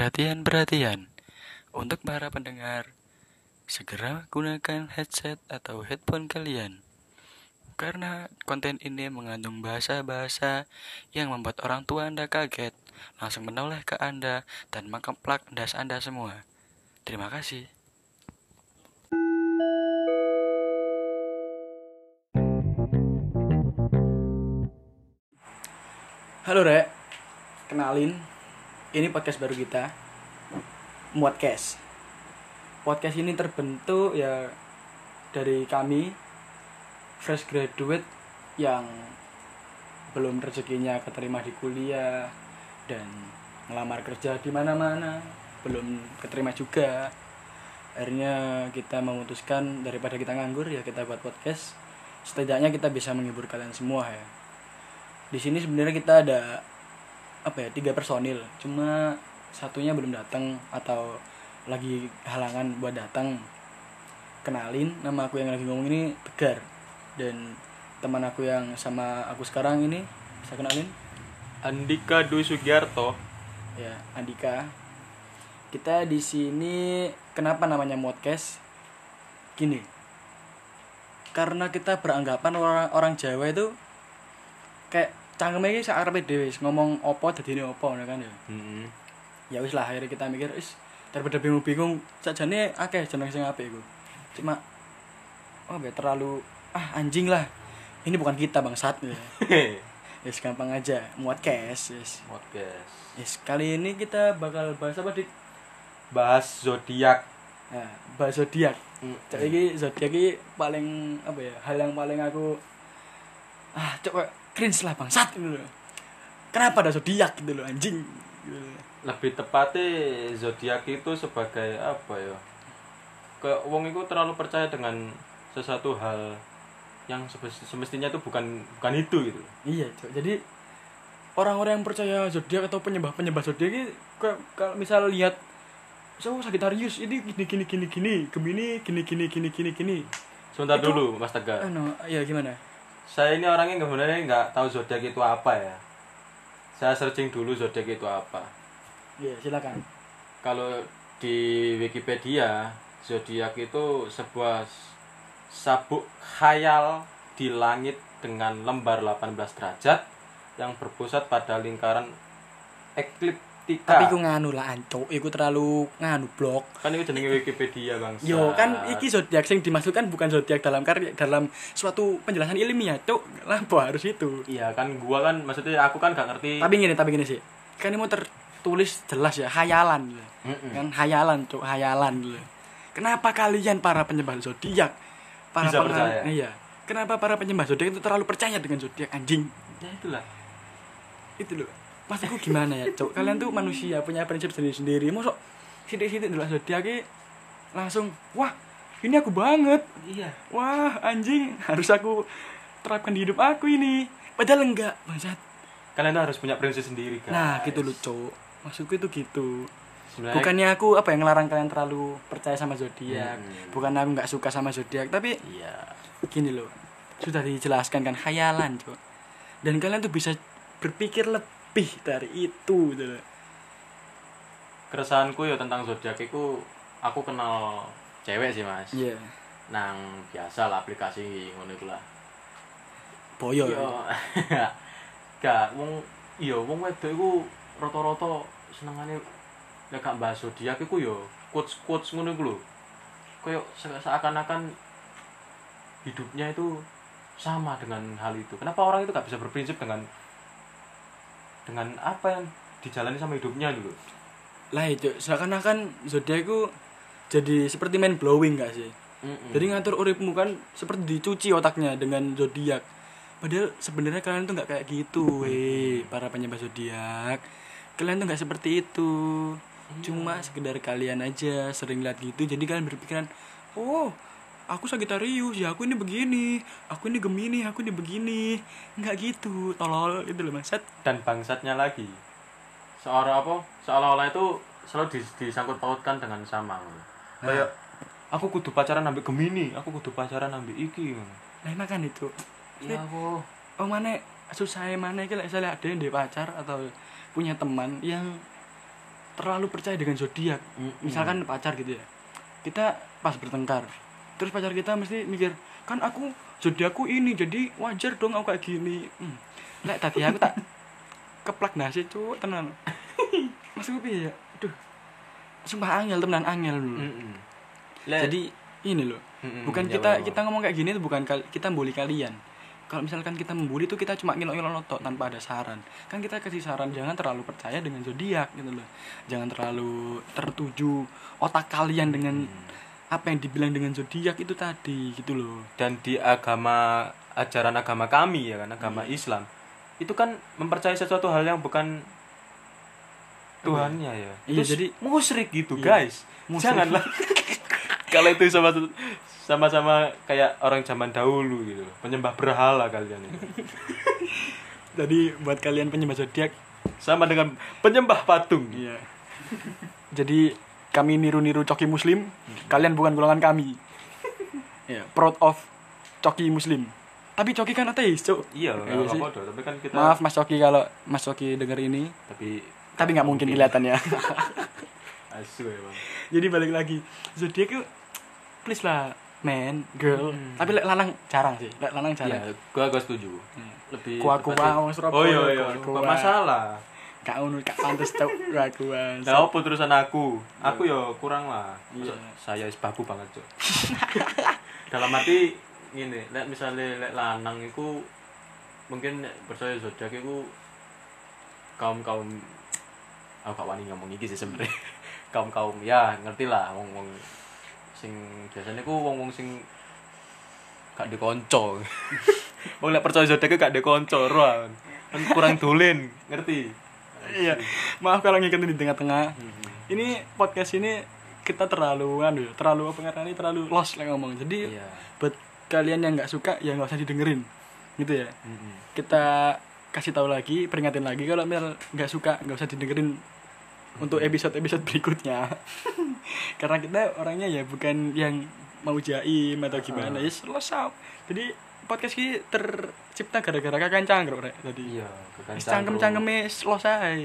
Perhatian-perhatian untuk para pendengar, segera gunakan headset atau headphone kalian. Karena konten ini mengandung bahasa-bahasa yang membuat orang tua Anda kaget, langsung menoleh ke Anda dan mengkeplak das Anda semua. Terima kasih. Halo Rek, kenalin, ini podcast baru kita, Muatcast. Podcast ini terbentuk ya dari kami, fresh graduate yang belum rezekinya keterima di kuliah dan ngelamar kerja di mana-mana, belum keterima juga. Akhirnya kita memutuskan daripada kita nganggur ya kita buat podcast. Setidaknya kita bisa menghibur kalian semua ya di sini sebenarnya kita ada apa ya tiga personil. Cuma satunya belum datang atau lagi halangan buat datang kenalin nama aku yang lagi ngomong ini tegar. Dan teman aku yang sama aku sekarang ini bisa kenalin? Andika Dwi Sugiarto. Ya Andika. Kita di sini kenapa namanya podcast gini. Karena kita beranggapan orang orang Jawa itu kayak cangkeme iki sak arepe dhewe ngomong apa dadine apa ngono kan ya. hmm. Ya wis lah akhirnya kita mikir wis daripada bingung-bingung sajane akeh jeneng sing apik iku. Cuma oh be terlalu ah anjing lah. Ini bukan kita bangsat ya. Yes, gampang aja muat cash yes. podcast Yes, kali ini kita bakal bahas apa dik? bahas zodiak Nah, bahas zodiak. Hmm. Cak iki zodiak iki paling apa ya? Hal yang paling aku ah cok cringe lah bangsat gitu loh. Kenapa ada zodiak gitu loh anjing? Gitu loh. lebih tepatnya zodiak itu sebagai apa ya ke wong itu terlalu percaya dengan sesuatu hal yang semestinya itu bukan bukan itu gitu Iya, Cok. Jadi orang-orang yang percaya zodiak atau penyembah-penyembah zodiak ini kalau misal lihat so Sagittarius ini gini gini gini gini, Gemini gini gini gini gini gini. sebentar Itu- dulu Mas Tegar Anu, ya gimana? Saya ini orangnya sebenarnya nggak tahu zodiak itu apa ya saya searching dulu zodiak itu apa Iya, silakan. kalau di Wikipedia zodiak itu sebuah sabuk khayal di langit dengan lembar 18 derajat yang berpusat pada lingkaran Tapi ku nganu lah ancuk, iku terlalu nganu blok. kan itu jenenge Wikipedia bang Yo kan iki zodiak sing dimaksudkan bukan zodiak dalam karya dalam suatu penjelasan ilmiah, Cuk. Kenapa harus itu? iya kan gua kan maksudnya aku kan gak ngerti Tapi gini, tapi gini sih. Kan ini mau tertulis jelas ya, hayalan. gitu. Mm-mm. kan hayalan cuk hayalan gitu kenapa kalian para penyembah zodiak para Bisa percaya? iya kenapa para penyembah zodiak itu terlalu percaya dengan zodiak anjing ya itulah itu loh maksudku gimana ya cuk? Kalian tuh manusia punya prinsip sendiri sendiri mosok sidik-sidik dulu zodiak ki langsung wah ini aku banget. Iya. Wah anjing harus aku terapkan di hidup aku ini. Padahal enggak bangsat. Kalian harus punya prinsip sendiri kan nah gitu loh cuk. Maksudku itu gitu. Sebenarnya- bukannya aku apa yang ngelarang kalian terlalu percaya sama zodiak. Hmm. bukan aku nggak suka sama zodiak tapi iya. gini loh. Sudah dijelaskan kan hayalan cok dan kalian tuh bisa berpikir lebih dari itu gitu keresahanku ya tentang zodiak itu aku kenal cewek sih mas. Iya. Nang biasa lah aplikasi ngono iku lah. Boyo Yo. gak wong iya wong wedok iku rata-rata senengane nek gak bahas zodiak iku yo quotes quotes ngono iku lho. Koyo se- seakan-akan hidupnya itu sama dengan hal itu. Kenapa orang itu gak bisa berprinsip dengan dengan apa yang dijalani sama hidupnya dulu lah itu seakan-akan zodiak itu jadi seperti main blowing gak sih? Jadi ngatur uripmu kan seperti dicuci otaknya dengan zodiak padahal sebenarnya kalian tuh nggak kayak gitu weh para penyembah zodiak kalian tuh nggak seperti itu. Cuma sekedar kalian aja sering lihat gitu jadi kalian berpikiran oh aku Sagittarius ya aku ini begini. Aku ini Gemini aku ini begini. Nggak gitu tolol gitu loh maksud dan bangsatnya lagi. Seorang apa? Seolah-olah itu selalu dis- disangkut pautkan dengan sama kayak aku kudu pacaran ambil gemini aku kudu pacaran ambil iki nah makan itu? Ya aku oh mana susah mana iki lek saya ada yang dia pacar atau punya teman yang terlalu percaya dengan zodiak. Mm-mm. misalkan pacar gitu ya. Kita pas bertengkar terus pacar kita mesti mikir kan aku zodiakku ini jadi wajar dong aku kayak gini. Hmm. lek tadi aku tak keplak nasi cuk tenan maksudku piye ya? Aduh. Sumpah angel tenan angel lho. Mm-mm. Lek- jadi ini loh Mm-mm, bukan ya, kita kita ngomong kayak gini tuh bukan kita bully kalian. Kalau misalkan kita membuli tuh kita cuma ngilok-ngilok tok tanpa ada saran. Kan kita kasih saran jangan terlalu percaya dengan zodiak gitu loh. Jangan terlalu tertuju otak kalian dengan apa yang dibilang dengan zodiak itu tadi gitu loh. Dan di agama ajaran agama kami ya kan agama Islam itu kan mempercayai sesuatu hal yang bukan Tuhannya ya. Iya, Itu jadi- musyrik gitu Iya, guys. musyrik. janganlah. Kalau itu sama sama-sama kayak orang zaman dahulu gitu penyembah berhala kalian itu. Jadi buat kalian penyembah zodiak sama dengan penyembah patung. Iya. Jadi kami niru-niru coki muslim kalian bukan golongan kami ya proud of coki muslim tapi coki kan ateis cuk iya nggak sih. apa-apa tapi kan kita maaf mas coki kalau mas coki denger ini tapi tapi nggak mungkin kelihatan ya asu ya bang jadi balik lagi zodiak itu please lah man girl Hmm. tapi lek lanang jarang sih lek lanang jarang Iya, gua gua setuju. Hmm. Lebih tepatnya- wong Surabaya. Oh iya iya, masalah. Gak ngono gak pantes kuah kuah Gak apa terusan aku. Aku ya kurang lah. Iya. Saya is baku banget, Cuk. Dalam arti ngene, lek misalnya lek lanang iku mungkin percaya zodiak iku kaum-kaum aku gak wani ngomong iki sih sebenarnya. Kaum-kaum ya ngerti lah wong-wong sing biasanya ku wong-wong sing gak dikonco. Wong lek percaya zodiak gak dikonco. Kan kurang dolen, ngerti? Iya. Maaf kalau ngikutin di tengah-tengah. Hmm. ini podcast ini kita terlalu anu ya, terlalu apa ngarani terlalu lost lah ngomong. Jadi Iya. buat kalian yang nggak suka ya nggak usah didengerin. Gitu ya. Mm-mm. kita kasih tahu lagi peringatin lagi kalau misal nggak suka nggak usah didengerin untuk episode episode berikutnya. Karena kita orangnya ya bukan yang mau jaim atau gimana ya selesai jadi podcast ini tercipta gara-gara kakak cangkruk rek tadi Iya, bukan Wis cangkem cangkeme selesai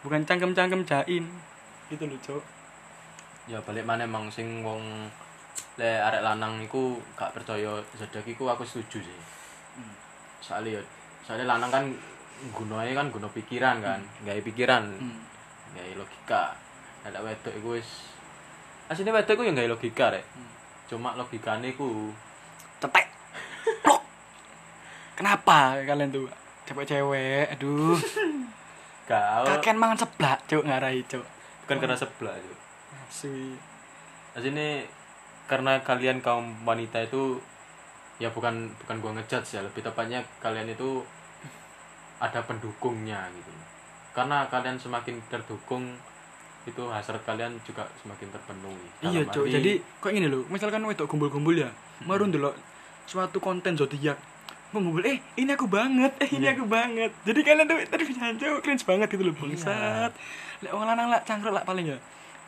bukan cangkem cangkem jaim gitu loh cok Ya balik mana emang sing wong le arek lanang iku gak percaya zodiak iku aku setuju sih. Hmm. Soalnya ya soalnya lanang kan gunanya kan guna pikiran kan, gawe pikiran, Hmm. gawe logika. Ada wedok iku wis asline wedok iku ya gawe logika rek. Hmm. Cuma logikane iku cetek. Kenapa kalian tuh? Cewek-cewek aduh. Gak kakek mangan seblak cok ngarai cok bukan karena sebelah itu. Asli. Asline karena kalian kaum wanita itu ya bukan bukan gua ngejudge ya. Lebih tepatnya kalian itu ada pendukungnya gitu. Karena kalian semakin terdukung itu hasrat kalian juga semakin terpenuhi. Iya cok jadi kok ini loh misalkan wedok kumpul-kumpul ya baru dulu suatu konten zodiak mengumpul eh ini aku banget. Eh ini Iya. aku banget. Jadi kalian tuh tadi bisa cok cringe banget gitu loh bangsat. Lek wong lanang lah cangkruk lah paling ya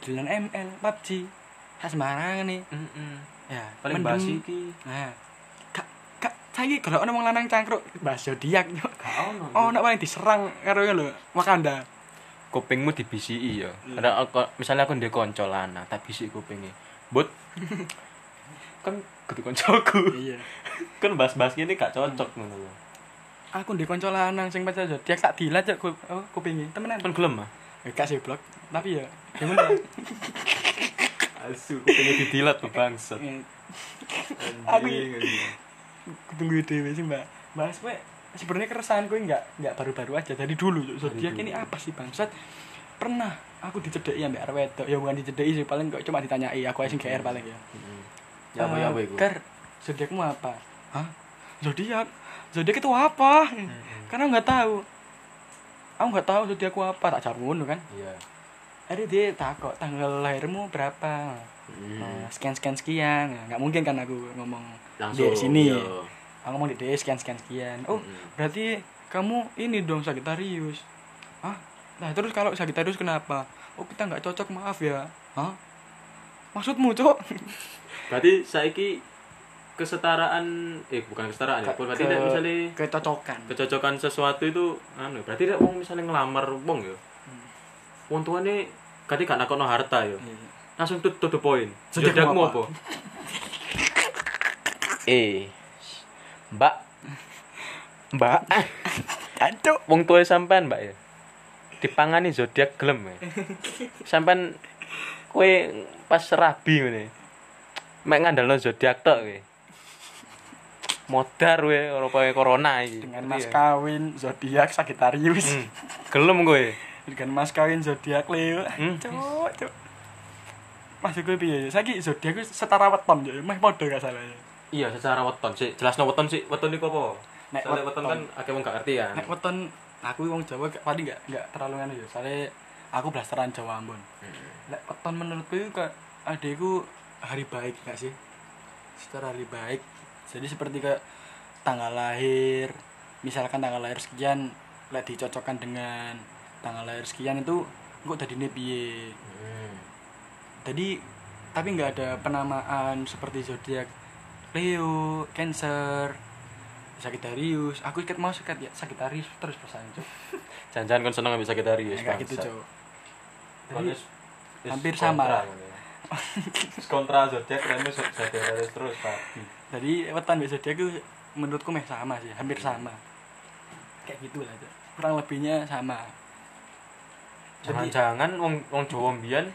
jalan ML PUBG khas Semarang nih Mm-mm. ya paling basi ki nah kak kak saya kalau orang wong lanang cangkruk bahas zodiak oh nak paling diserang karo lo Wakanda. Kupingmu dibisiki ya Iya. ada aku, misalnya aku ndek kanca lanang tak bisik kupinge. But kan kudu kancaku iya. Kan bahas-bahas gini gak cocok ngono lho. Aku di konco lanang sing pacar zodiak tak dilat cok ku, oh, kupingi. Temenan. Kan gelem ah Eh, Gak sih blok, tapi ya gimana? asu kupingnya didilat tuh bangsat. Eh, Aku Tunggu dewe sih mbak. Bahas gue sebenarnya keresahan gue nggak nggak baru-baru aja dari dulu. Zodiak ini apa sih bangsat? Pernah aku dicedeki ambek arek wedok. Ya bukan dicedeki sih, paling kok cuma ditanyai. Aku aja sing GR paling ya. Ya apa ya apa Eh, iku Ker, zodiakmu apa? Hah? Zodiak? Zodiak itu apa? Karena nggak tahu. Aku nggak tahu zodiakku apa, tak jawab ngono kan. iya Ada dia takut tanggal lahirmu berapa? Hmm. sekian sekian sekian Nah, nggak mungkin kan aku ngomong langsung di sini iya. aku ngomong di D sekian sekian sekian oh Mm-mm. berarti kamu ini dong Sagitarius ah nah terus kalau Sagitarius kenapa oh kita nggak cocok maaf ya Hah? Maksudmu cok berarti saiki kesetaraan eh bukan kesetaraan ya berarti ke- misalnya kecocokan kecocokan sesuatu itu anu berarti nek wong misalnya ngelamar wong ya wong tuane kate gak nakono harta yo. Iya. Langsung to, to the point. Zodiakmu Zodiakmu apa? Eh. Mbak. Mbak. Ancuk, wong tuwa sampean, Mbak ya. Dipangani zodiak gelem ya. Sampean kowe pas rabi ngene. Mek ngandalno zodiak tok kowe. Modar kowe ora kaya corona iki. dengan mas ya? kawin zodiak Sagittarius Hmm. Gelem kowe. dengan mas kawin zodiak Leo Hmm. cuk cuk Maksud gue piye? Saiki zodiak ku setara weton yo, meh padha gak salah ya. Iya, secara weton sih. Jelasno weton sih. Weton iku apa? Nek Soalnya weton kan akeh wong gak ngerti kan. Nek weton aku wong Jawa gak- paling gak gak terlalu ngene yo. Soale aku blasteran Jawa Ambon. Nek weton menurutku itu kayak adekku hari baik gak sih? Secara hari baik. Jadi seperti kayak tanggal lahir, misalkan tanggal lahir sekian lek dicocokkan dengan tanggal lahir sekian itu kok tadi piye. Hmm. Jadi tapi nggak ada penamaan seperti zodiak Leo, Cancer, Sagittarius. Aku ikat mau sekat ya Sagittarius terus pesan cuk. Jangan-jangan kon seneng ambek Sagittarius. Kayak gitu bangsat. Jadi, hampir sama lah. ngono ya. Kontra zodiak wis Sagittarius terus Pak. Jadi wetan mbek zodiak itu menurutku meh sama sih, hampir sama. Kayak gitu lah. Kurang lebihnya sama. Jangan-jangan wong wong Jawa mbiyen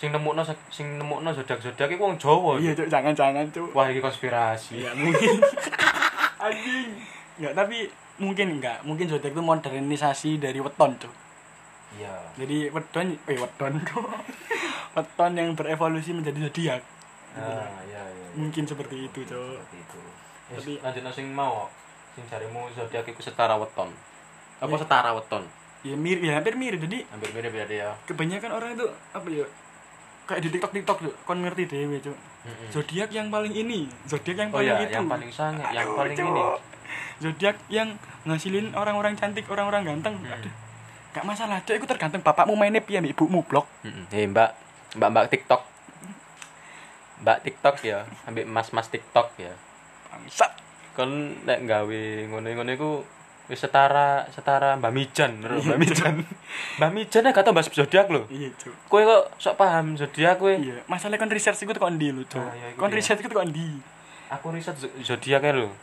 sing nemukno sing nemukno zodiak-zodiak iku wong Jawa. iya cuk, jangan-jangan cuk. Wah, iki konspirasi. Iya mungkin. Anjing. Enggak, tapi mungkin enggak. Mungkin zodiak itu modernisasi dari weton cuk. Iya. Jadi weton, eh weton weton yang berevolusi menjadi zodiak. Ah, iya iya. iya. Mungkin seperti itu, Cok. Seperti itu. Tapi- Tapi lanjut sing mau sing jarimu zodiak iku setara weton. Apa setara weton? Ya mirip, ya hampir mirip. Jadi Hampir beda ya. kebanyakan orang itu apa ya? Kayak di TikTok TikTok tuh, kon ngerti dewe, Cuk. Mm-mm. Zodiak yang paling ini, zodiak yang Oh paling iya, itu. yang paling sange, yang paling ini. Zodiak yang ngasilin orang-orang cantik, orang-orang ganteng. Hmm. Aduh. Gak masalah, Cuk. Itu tergantung bapakmu mainnya piye, mbak ibumu blok. Hei Mbak, Mbak Mbak TikTok. Mbak TikTok ya, ambil mas-mas TikTok ya. Bangsat. Kon nek gawe ngono-ngono iku wis setara setara Mbak Mijan, lho, Mbak Mijan. Mbak Mijan gak tau bahas zodiak lho. Iya, Cuk. Kowe kok sok paham zodiak kowe? Iya, masalah kon research itu kok ndi lho, Cuk. Ah, iya, iku kon dia. research itu kok ndi? Aku riset zo- zodiak lho.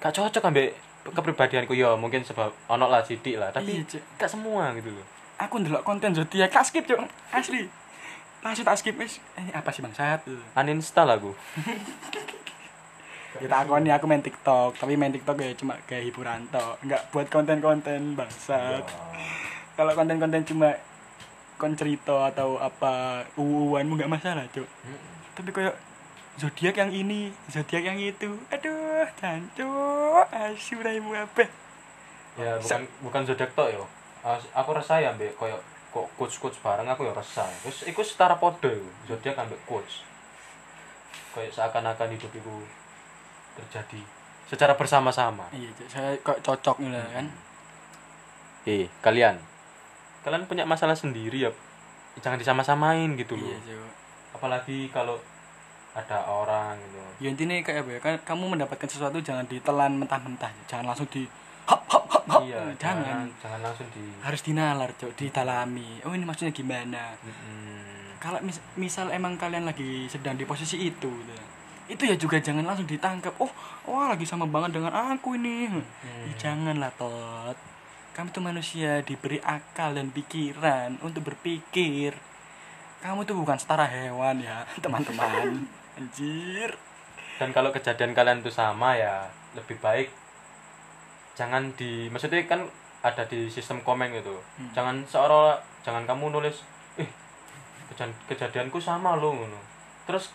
Gak cocok ambek kepribadianku ya, mungkin sebab ono lah sidik lah, tapi Iya, gak semua gitu loh. aku ndelok konten zodiak tak skip cok asli. Langsung tak skip wis. Ini apa sih bangsat Uninstall aku. ya tak akoni aku main tiktok. Tapi main tiktok ya cuma kayak hiburan tok. Nggak buat konten-konten bangsat. Kalau konten-konten cuma kon cerita atau apa uuanmu nggak masalah cok tapi kayak zodiak yang ini zodiak yang itu aduh jancuk asyik raimu apa Ya bukan bukan zodiak tok yo. As- Aku resah ya ambek koyo kok coach-coach bareng aku ya resah. Wis iku setara podo iku, zodiak ambek coach. Kayak seakan-akan hidup itu terjadi secara bersama-sama. iya saya kok cocok nih lah kan Eh, kalian. Kalian punya masalah sendiri ya. Jangan disama-samain gitu loh. iya Apalagi kalau ada orang gitu. ya intinya kayak apa ya? Kan kamu mendapatkan sesuatu jangan ditelan mentah-mentah. Jangan langsung di hop hop hop hop. Iya, jangan. jangan langsung di harus dinalar cok didalami. Oh ini maksudnya gimana? Mm-mm. kalau mis- misal emang kalian lagi sedang di posisi itu gitu. itu ya juga jangan langsung ditangkap. Oh wah lagi sama banget dengan aku ini. Ya, janganlah tot. Kamu tuh manusia diberi akal dan pikiran untuk berpikir. Kamu tuh bukan setara hewan ya teman-teman anjir. Dan kalau kejadian kalian itu sama ya lebih baik jangan di maksudnya kan ada di sistem komen gitu. Hmm. jangan seolah jangan kamu nulis eh keja- kejadianku sama lo ngono. Terus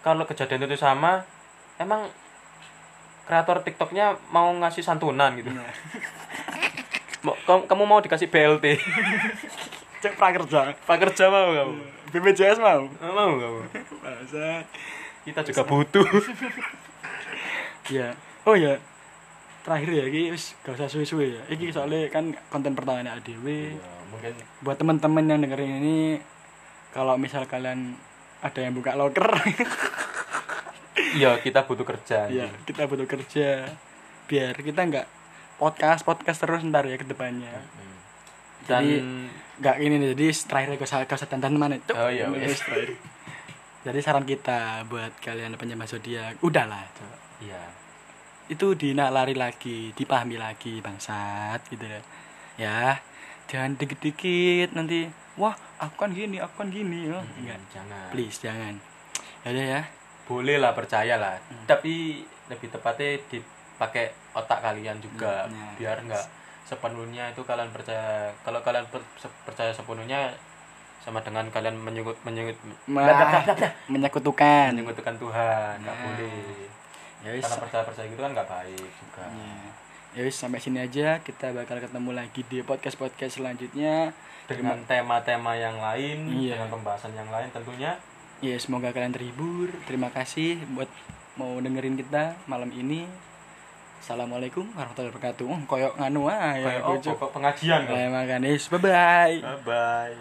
kalau kejadian itu sama emang kreator tiktoknya mau ngasih santunan gitu. Nah, Mau- kamu, mau dikasih BLT cek prakerja. Pekerja mau kamu BPJS mau? Mau kamu Masa? Kita juga butuh. Ya oh ya terakhir ya wis gak usah suwe-suwe ya. Iki soalnya kan konten pertamanya ADW Ya, mungkin. Buat teman-teman yang dengerin ini kalau misal kalian ada yang buka loker. Iya kita butuh kerja ya kita butuh kerja. Biar kita nggak podcast podcast terus ntar ya ke depannya. Hmm. dan Jadi, Gak ini nih, jadi terakhir gue gak usah dandan mana Cuk. Oh, iya, terakhir. Jadi saran kita buat kalian penyembah zodiak, udahlah. Cuk. iya Itu dinaklari lagi, dipahami lagi bangsat gitu ya. Ya, jangan dikit-dikit nanti wah aku kan gini, aku kan gini. Oh, enggak. jangan Please jangan. Ya udah ya. boleh lah percaya lah Hmm. tapi lebih tepatnya dipakai otak kalian juga Nah, biar nggak sepenuhnya itu kalian percaya kalau kalian per- percaya sepenuhnya sama dengan kalian menyebut menyebut Wah, menyekutukan. menyekutukan Tuhan nggak Nah. boleh Ya wis. karena percaya percaya gitu kan nggak baik juga Ya. Ya wis sampai sini aja kita bakal ketemu lagi di podcast-podcast selanjutnya. dengan tema-tema yang lain Iya. dengan pembahasan yang lain tentunya Ya semoga kalian terhibur. Terima kasih buat mau dengerin kita malam ini. Assalamualaikum warahmatullahi wabarakatuh. Koyok nganu ae. kayak oh, pokok pengajian Bye bye. Bye bye. bye bye